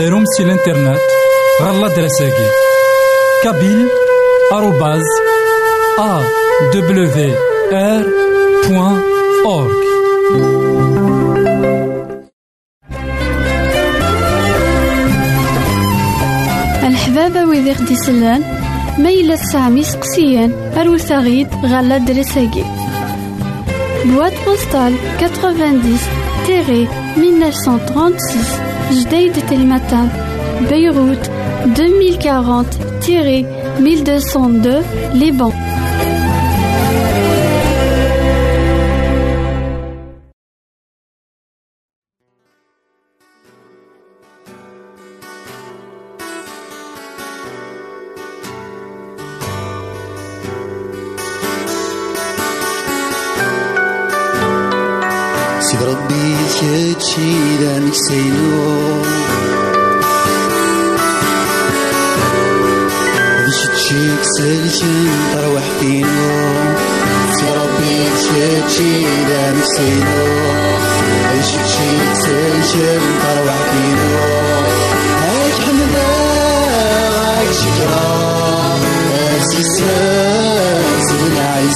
داروم سي الانترنت. غالا دراساكي. كابيل آروباز أ دبليو آر بوان أورك الحبابة ويدي غدي سلان. ميلا سامي سقسيان. أروساغيد غالا دراساكي. بواد بوستال 90 1936 Jdeï de Telmatan, Beyrouth 2040-1202, Liban.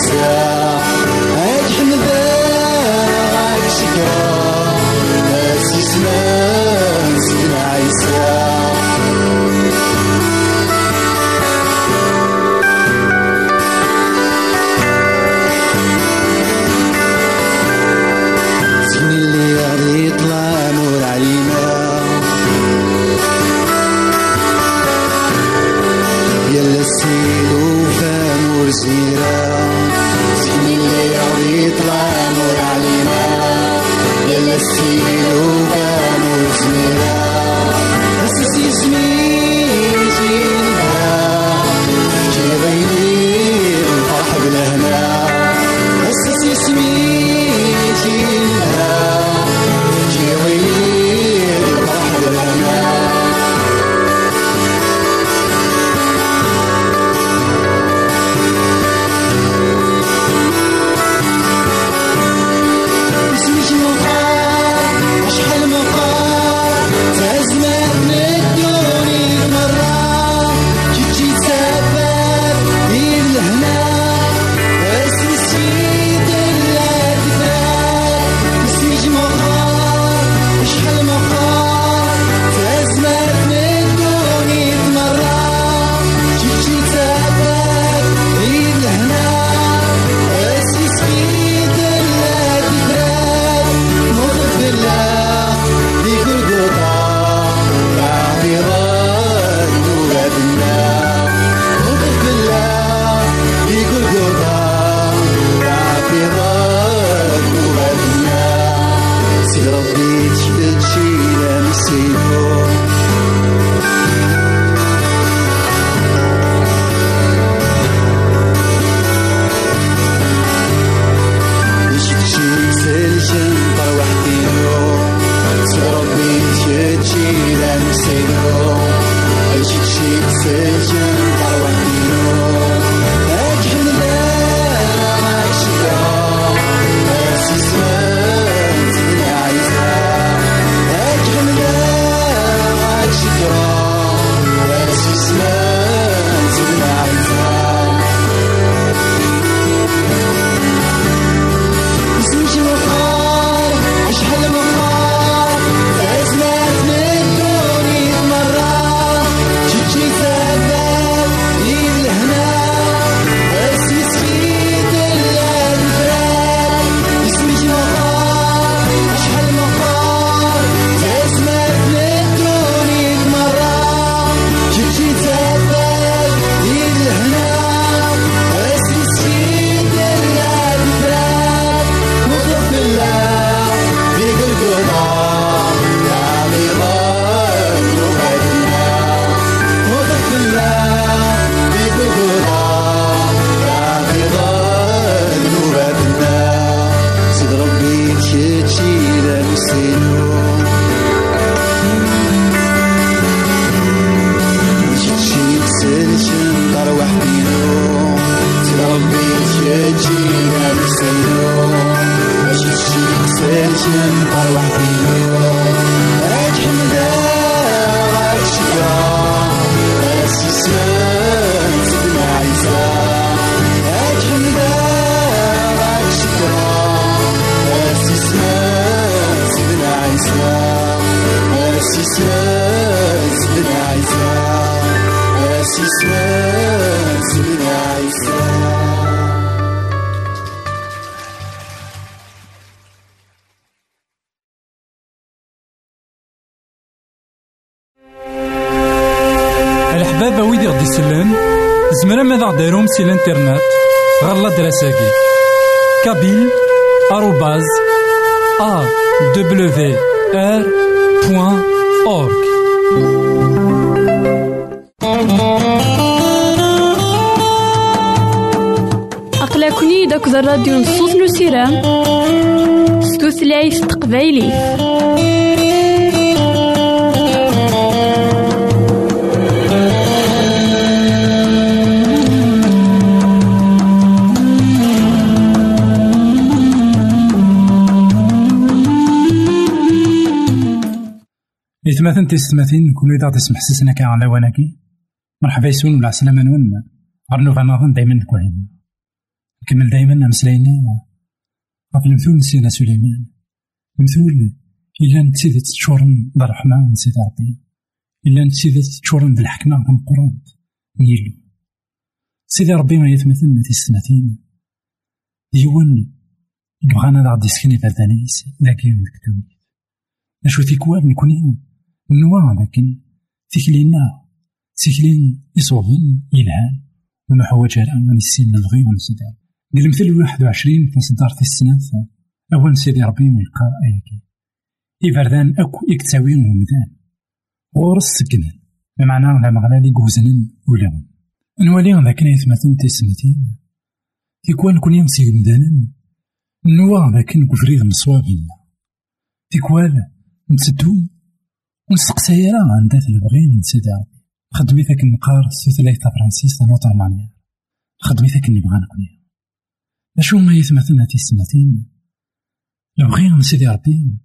Yeah. siento vacío. غديرهم سي الانترنت غالا دراساكي كابيل آروباز أ دبليو آر بوان أورك أقلكني داك الراديو نصوص نسيرام ستوثلايف تقبايلي. إثماثن تيستماثين كل إذا تسمح سسنا على وناكي. مرحبا يسون ولا عسلامة نون. غرنو فنظن دايما نكوهين نكمل دايما مسلاينا غف المثول نسينا سليمان. المثول إلا نتسيد تشورن من سيدي ربي. إلا نتسيد تشورن بالحكمة من القرآن. نيلو. سيدي ربي ما يتمثل تيستماثين ديون يبغانا غادي يسكني بردانيس لكن نكتوني أشو تيكوال نكوني. نوا لكن تيكلينا تيكلين يصوبن يلهان حواج على أن السن نبغي ونسدع المثل الواحد وعشرين فصدار في السنة. أول سيدي ربي من يقرأ أياكي إبردان أكو إكتاوين ومدان. غورس سكنن. بمعنى لا مغلا لي قوزنن ولون. نولي ذاك يتمثل تيسمتين تيكوال كون يمسي مدانن. نوا لكن كفريد مصوابين. تيكوال نتدو ونسقسي راه عندها البغي من سيدي خدمي ذاك النقار سيتلايت فرانسيس نوتر مانيا خدمي ذاك اللي بغا نكوني اشو ما يتمثل هاتي السماتين؟ البغي من سيدي ربي.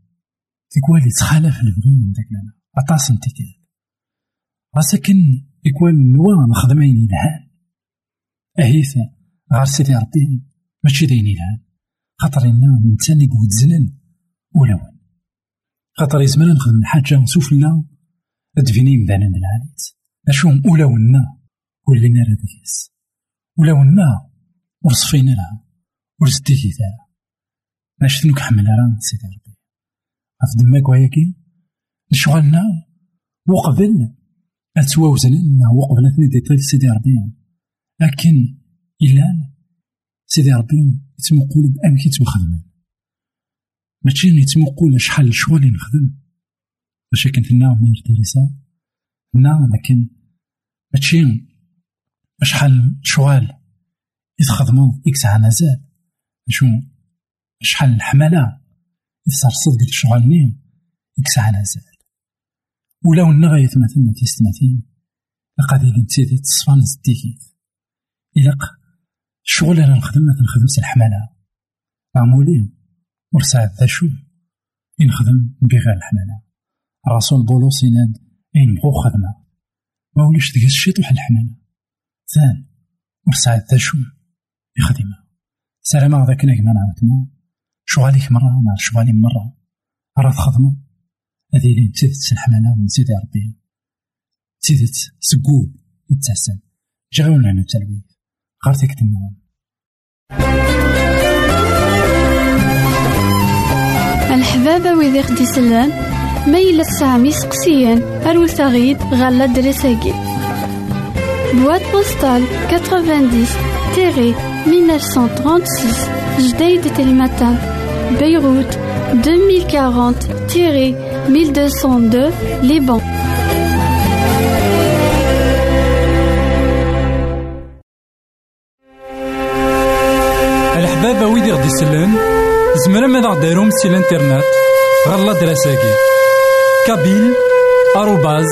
تيكوال يتخالف البغي من داك لنا. عطاس نتيتي راسكن يكوال نوا نخدمين يلهان أهيث غار سيدي ربي. ماشي داين يلهان خاطر إنا نتاني قود زنن ولون خاطر يزمر نخدم الحاجة سفلى تفيني مدانا العاليت أشو أولا ونا ولينا راه ديس أولا ونا ورصفينا لها ورزديكي تاعها باش تنك حمل راه سيدي ربي. عرف دماك وياكي نشغلنا وقبل أتواوزن وقبل أثني ديطيل سيدي ربي. لكن إلا سيدي ربي يتمقول بأمكي تخدمين ماشي يتمقول شحال الشغل اللي نخدم باش كنت هنا مير تيريسا هنا لكن ماشي شحال شغال يتخدمو إكس زاد. شو شحال الحمالة يصار صدق الشغل نيم إكس ساعة زاد. ولا ونا غايتمثلنا تيستماثين لقادي تسيدي تصفان زديكيت إلا الشغل أنا نخدم نخدم الحمالة. عمولي ورسعد ذا شو ينخدم بغير الحمالة الرسول بولوس يناد أين بغو خدمة؟ ما وليش تقيس الشيط وحل الحمالة ثان ورسعد ذا شو يخدمها سلامة ذاك نجم أنا شو عليك مرة؟ أنا شو علي مرة. راه تخدمو هذه اللي تزيد الحمالة ونزيد ربي. تزيد سقول يتحسن جاونا تلويث غير تكتمنا الحبابة ويدي خدي سلان ميلا سامي سقسيان أروت غيد غالا بواد بوستال 90 تيري 1936 جديد تلمتان بيروت 2040 تيري 1202 لبنان الحبابة ويدي غدي يسلن زمرا ماذا غديرهم سي الانترنت غالا دراساكي كابيل آروباز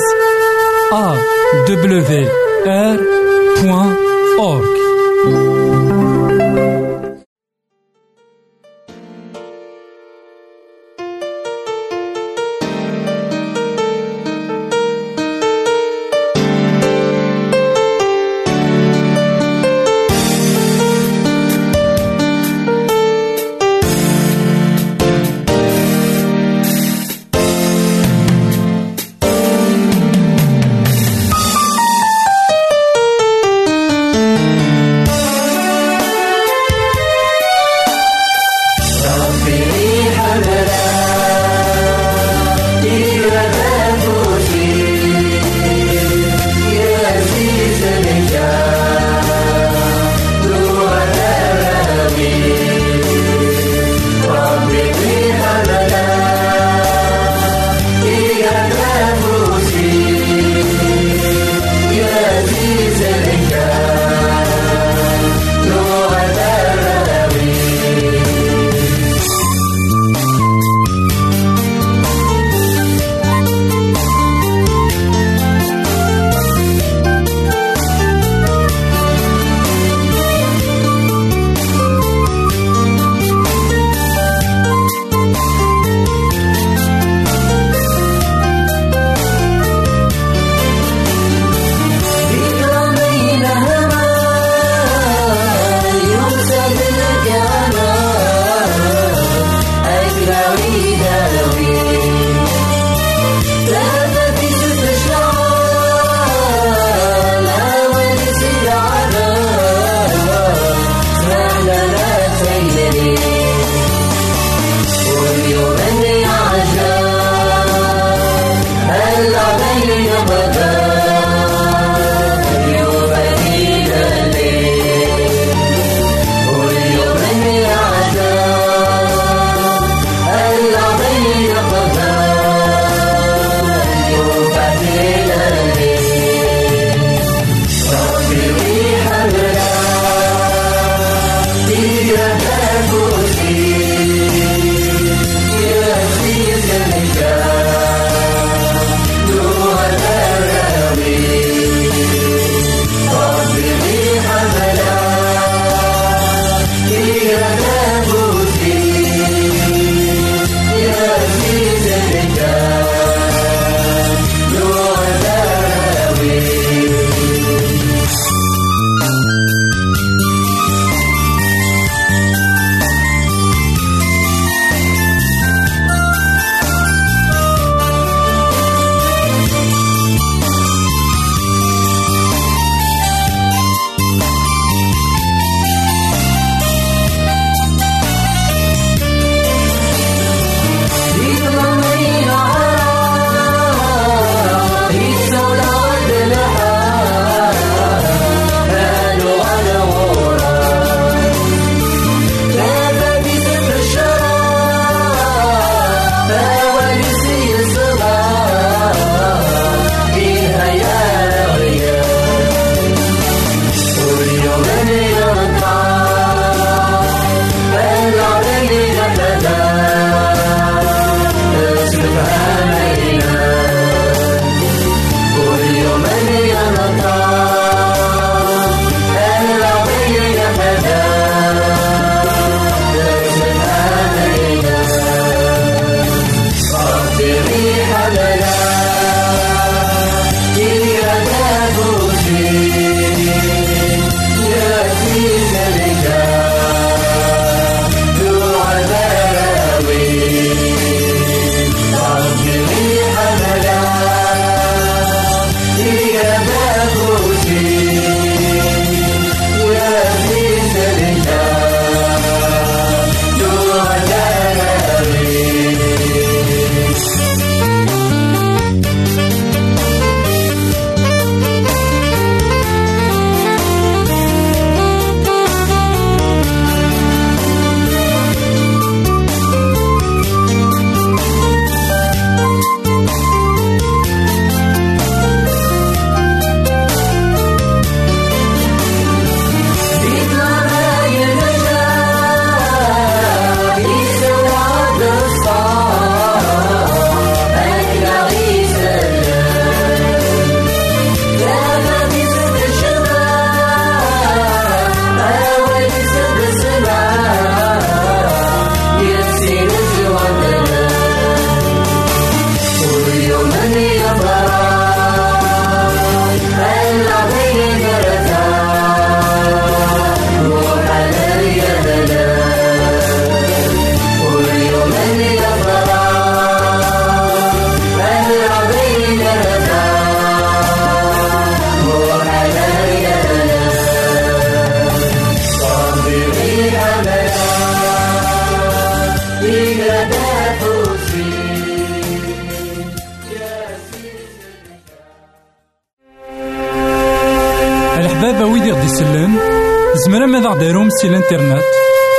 سي الانترنت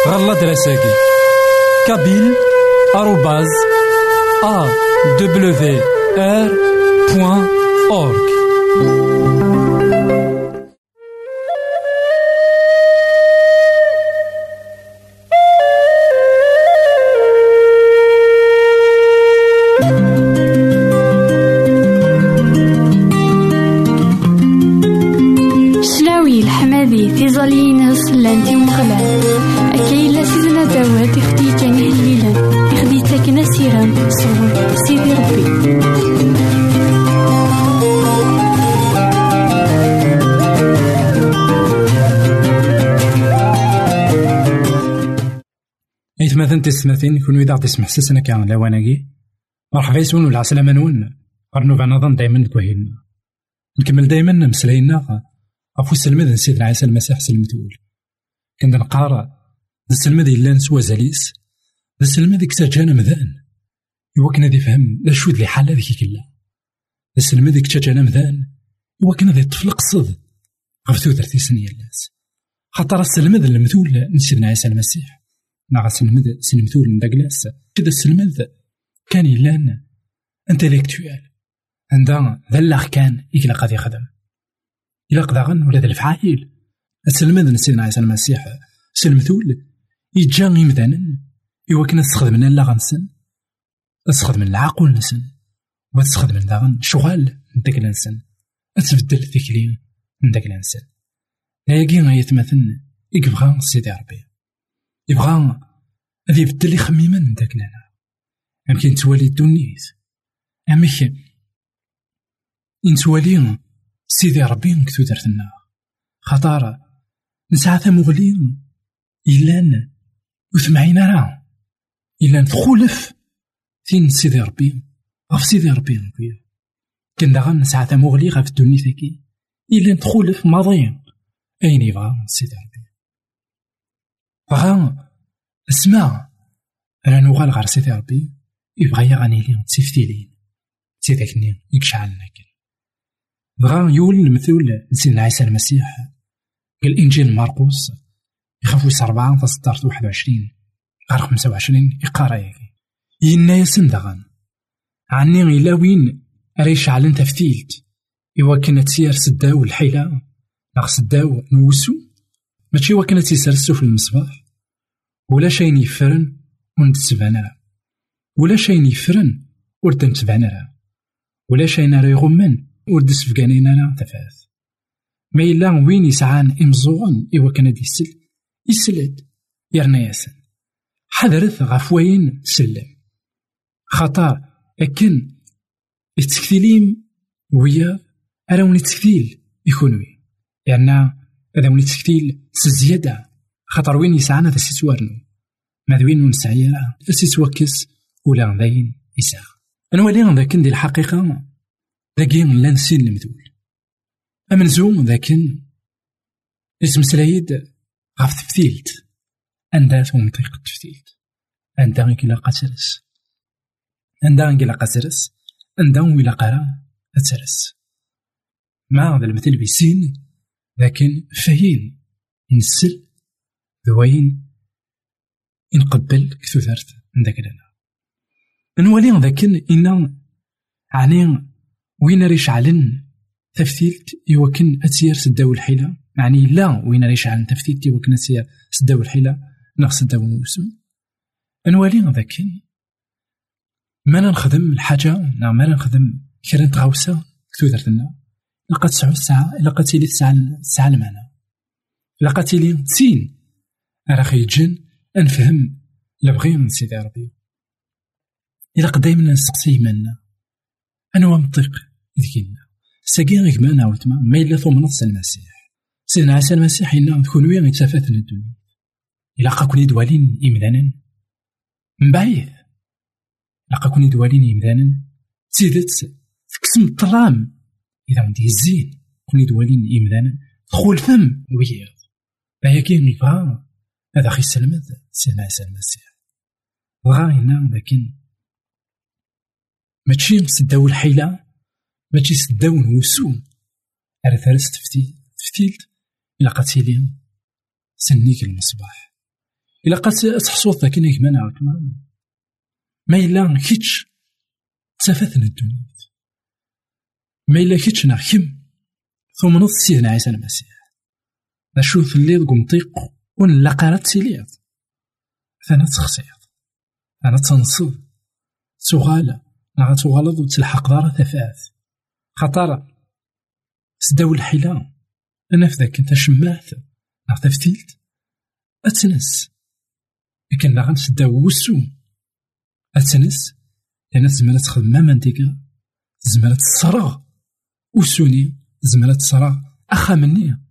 غالا دراساكي كابيل آروباز أ دبليو آر بوان أورك إيثماثن تسمثين كون إذا غدي يسمح سسنا كان لواناكي مرحبا يسون ولا عسلامة نون غرنوفا نظن دايما كوهيلنا نكمل دايما مسلاينا غفو السلمد نسيدنا عيسى المسيح سلمتول كنت نقارا. ذا السلمد إلا نسوى زاليس ذا السلمد اكتاجانا مذان إوا كنا ذي فهم. ذا شود لي حالة ذيك كلا. ذا السلمد اكتاجانا مذان إوا كنا ذي طفل قصد. غف ثوثرتي سنية خاطر السلمد المثول نسيدنا عيسى المسيح ناغ سلمد سلمثول نداكلاس كذا السلمد كان إلان انتليكتوال. عندها الله كان يكلا قد يخدم. إلا قداغن ولا ذا الفعايل السلمد نسيدنا عيسى المسيح سلمثول يجا يمدانا إوا كنا تستخدمنا لا غنسن. تستخدم العقل نسن. وتستخدم داغن شغال نداك الانسان تبدل ذيكلي نداك الانسان هاكي غايتمثل يبغى سيدي ربي. يبغى هذا يبدل يخميما من داك لنا يمكن توالي الدنيت أمك نتوالي سيدي ربي نكتو درتنا خطار نسعى ثمغلين إلان وثمعين راه. إلا تخولف فين سيدي ربي؟ غف سيدي ربي نكويا كان داغا نسعى ثمغلي غف الدنيا ذاكي إلا تخولف ماضي أين يبغى سيدي ربي؟ بغا اسمع أنا نوغال غار سيدي ربي يبغى يغني لي تسيفتيلين سيداك ني يكشعل لكن بغا يول المثول لسيدنا عيسى المسيح قال انجيل مرقوس يخاف أربعة فستارت واحد وعشرين غار خمسة وعشرين ياكي ينا يسن دغن عني إلا وين راه يشعلن تفتيلت إوا كانت سير سداو الحيلة ناغ سداو نوسو ماشي إوا كانت في المصباح ولا شين يفرن ونتسبان راه. ولا شين يفرن نتبعنا راه. ولا شين راه يغمن ورد سفقانين راه تفاث. ما إلا وين يسعان إمزوغن إوا كان يسل يسلد يرنا ياسن. حذرت غف وين سلم. خطر أكن يتكتيليم ويا أرا وني تكتيل يكونوي يعني أرا وني تكتيل سزيادة. خاطر وين يسعانا ذا سيتوارنو ما وين ونسعي سيتوكس ولا ذاين يساع نولي ذاك دي الحقيقة. ذاكي لا نسين المذول أمن زوم ذاكن. اسم سلايد غاف تفتيلت. عندها تونطيق تفتيلت. عندها كلا قاترس. عندها كلا قاترس. عندها ولا قرا أترس. ما هذا المثل بيسين لكن فهين. نسل ذوين نقبل كتو ثرت عندك لنا نولي ذاك إن عني وين ريش علن تفتيلت يوكن أتسير سداو الحيلة. يعني لا وين ريش علن تفتيلت يوكن أتسير سداو الحيلة. نغ سداو الموسم. نولي ذاك ما نخدم الحاجة نا ما نخدم كرا تغاوسة كتو درتنا لقات تسعود ساعة لقات تيلي تسعة المعنى لقات تيلي تسين. راه خيجن نفهم لبغي من سيدي ربي. إلا قدايما نسقسي منا. أنا ومطيق ذكينا ساقي غيك ما نعاود ما إلا ثم نص المسيح. سيدنا عيسى المسيح إنا تكون وين يتسافات الدنيا. إلا قاكوني دوالين إمدانا من بعيد. إلا قاكوني دوالين إمدانا تزيدت تكسم الطرام إذا عندي الزين كوني دوالين إمدانا دخول فم ويا. بايا نبغى هذا خي سلمت سيدنا عيسى المسيح بغا لكن ماشي سداو الحيلة ماشي سداو نوسو على ثلاث تفتي تفتيلت إلا قد تيلي سنيك المصباح إلا قد تحصوط ذاك إنك منع ما إلا كيتش تفاثنا الدنيا. ما إلا كيتش نخم ثم نص سيدنا عيسى المسيح نشوف الليل قمطيق. ونلاقارات سيليات ثنا تخسير أنا تنصب. تغالى. لا تغالض وتلحق دار ثفاث. خطر سداو الحيلة. أنا في ذاك أنت شماث. لا تفتيلت أتنس. لكن لا غنسداو وسو. أتنس. لأن تزمر تخدم ما ديكا تزمر تصرغ وسوني. تزمر تصرغ أخا مني.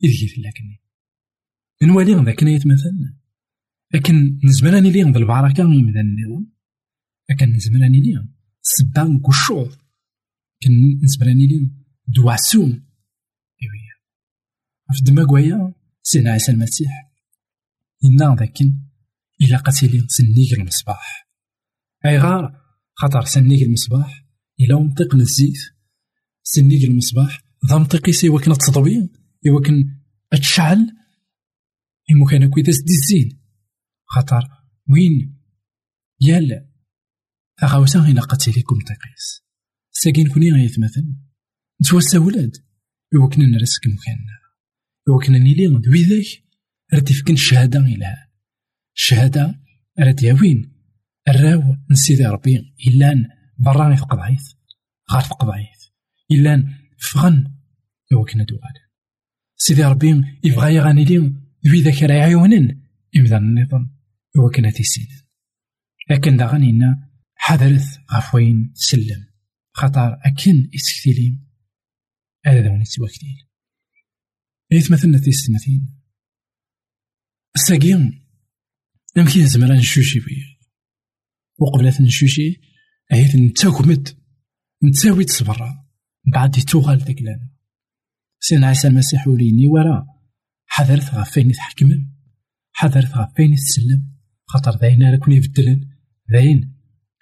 في لكني نوالي ذاك نيت مثلا لكن نزمراني لي عند البركة يمدى النظام لكن نزمراني لي سبان كشوط كن نزمراني لي دواسون. إيويا. في دماغ ويا. سيدنا عيسى المسيح. إنا ذاكن إلا قتيلي سنيك المصباح. أي غار خاطر سنيك المصباح. إلا منطق الزيت سنيك المصباح. ذا منطقي سي وكنا تضوي وكن تشعل إمو كان كويداس دي الزين خاطر وين؟ يال أغاوسا غينا قتيليكم تقيس ساكين كوني غيتمثل نتوسا ولاد. يوكنا نرسك مكاننا يوكنا نيلي ويذاك. راه فكن الشهادة إلها. الشهادة راه ياوين الراو نسيدي ربي إلا براني في قضعيث غار في قضعيث إلا فغن. يوكنا دوغال سيدي ربي يبغى يغاني لي ويذاك راه يعيونن إمذا النظام يوكنا تيسين لكن داغنينا حذرت غف وين سلم خطر أكن إسكتيلين هذا دوني تواكتيل إيث مثلنا تيستمثين الساقيم يمكن زمرا نشوشي بيه وقبل نشوشي أهيث نتاكمد نتاوي تصبر بعد توغال ذاك لنا. سيدنا عيسى المسيح وليني ورا. حذرت غف فين يتحكمن حذرت غف فين يتسلم؟ خاطر ذاين راه كون يبدلن؟ ذاين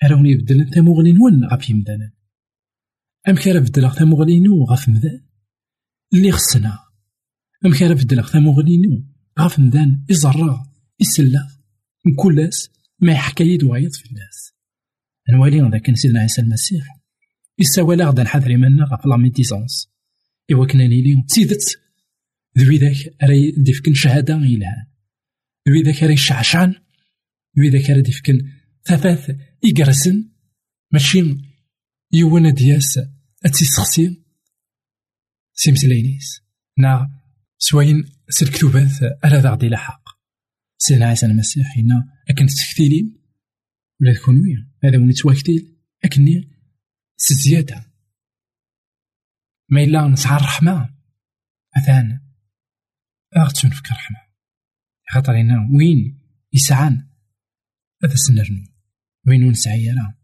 راه يبدلن تاموغلين ون غف يمدانا. أم كان بدلغ تاموغلينو غف مدان؟ اللي خصنا. أم كان بدلغ تاموغلينو غف مدان؟ إزرا إسلا مكلاس ما يحكى يد وعيط في الناس. نوالي ذاك سيدنا عيسى المسيح. يساوى غدا نحضر منا غف لا ميتيزونس إوا كنا نيلي تيدت ذوي ذاك راي ديفكن شهادة إلهان ذوي ذاك راي شعشعن. ذوي ذاك راي ديفكن ثلاث إقرسن. ماشي يوانا دياس أتيسخسي سيمسلينيس. نا سواين سلكتوبات ألا ذا لحق سيدنا عيسى المسيح هنا أكن تكتيلين ولا تكون ويا هذا وني تواكتيل أكني سزيادة. ما إلا نسعى الرحمة. أثان أغتون فك الرحمة خاطر هنا وين يسعان؟ هذا سنرنو وين نسعي أنا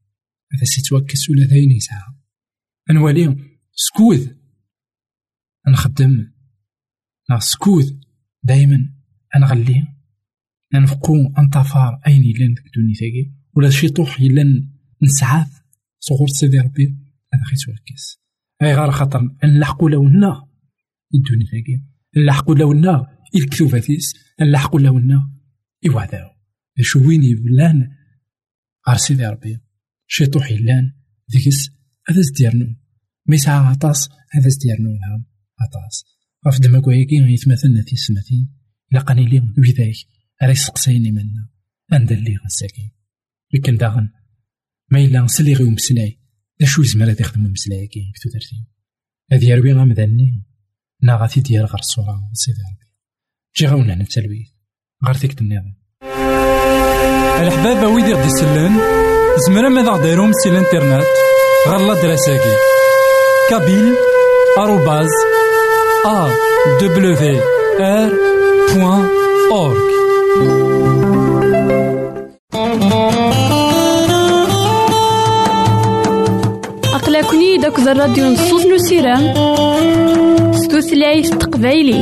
هذا سيتوكس ولا ذاين يسعى؟ أنوالي سكوذ نخدم نا سكوذ دايما أنغلي ننفقو أنطفار أين إلا دوني ثاقي ولا شي طوح إلا نسعاف. صغور سيدي ربي. هذا خي توكس. أي غار خاطر نلحقو لونا يدوني ثاقي نلحقو لونا الكتوباتيس نلحقو لونا إوعداو شو وين يبلان غار سيدي ربي شي طوح يلان ديكس هذا زديرنو ما يسعى عطاس هذا زديرنو نعم عطاس. غف دماغ وياكي غيتمثلنا في السماتين إلا قاني لي وذاك راه يسقسيني منا. أندر لي غساكي. لكن داغن. ما إلا نسلي غير مسلاي دا شو يزمر هاد يخدم مسلاي كي كتو درتي. هادي يروي غامداني. نا غاتي ديال غير الصورة سيدي ربي. جي غاونا نتسلوي غير فيك النظام الحباب ويدي غدي يسلن زمرا ماذا غديرهم سي الانترنت غالا دراساكي. كابيل آروباز أ دبليو آر بوان أورك أقلكني داك الراديو نصوص نسيران ستوثلايف تقبايلي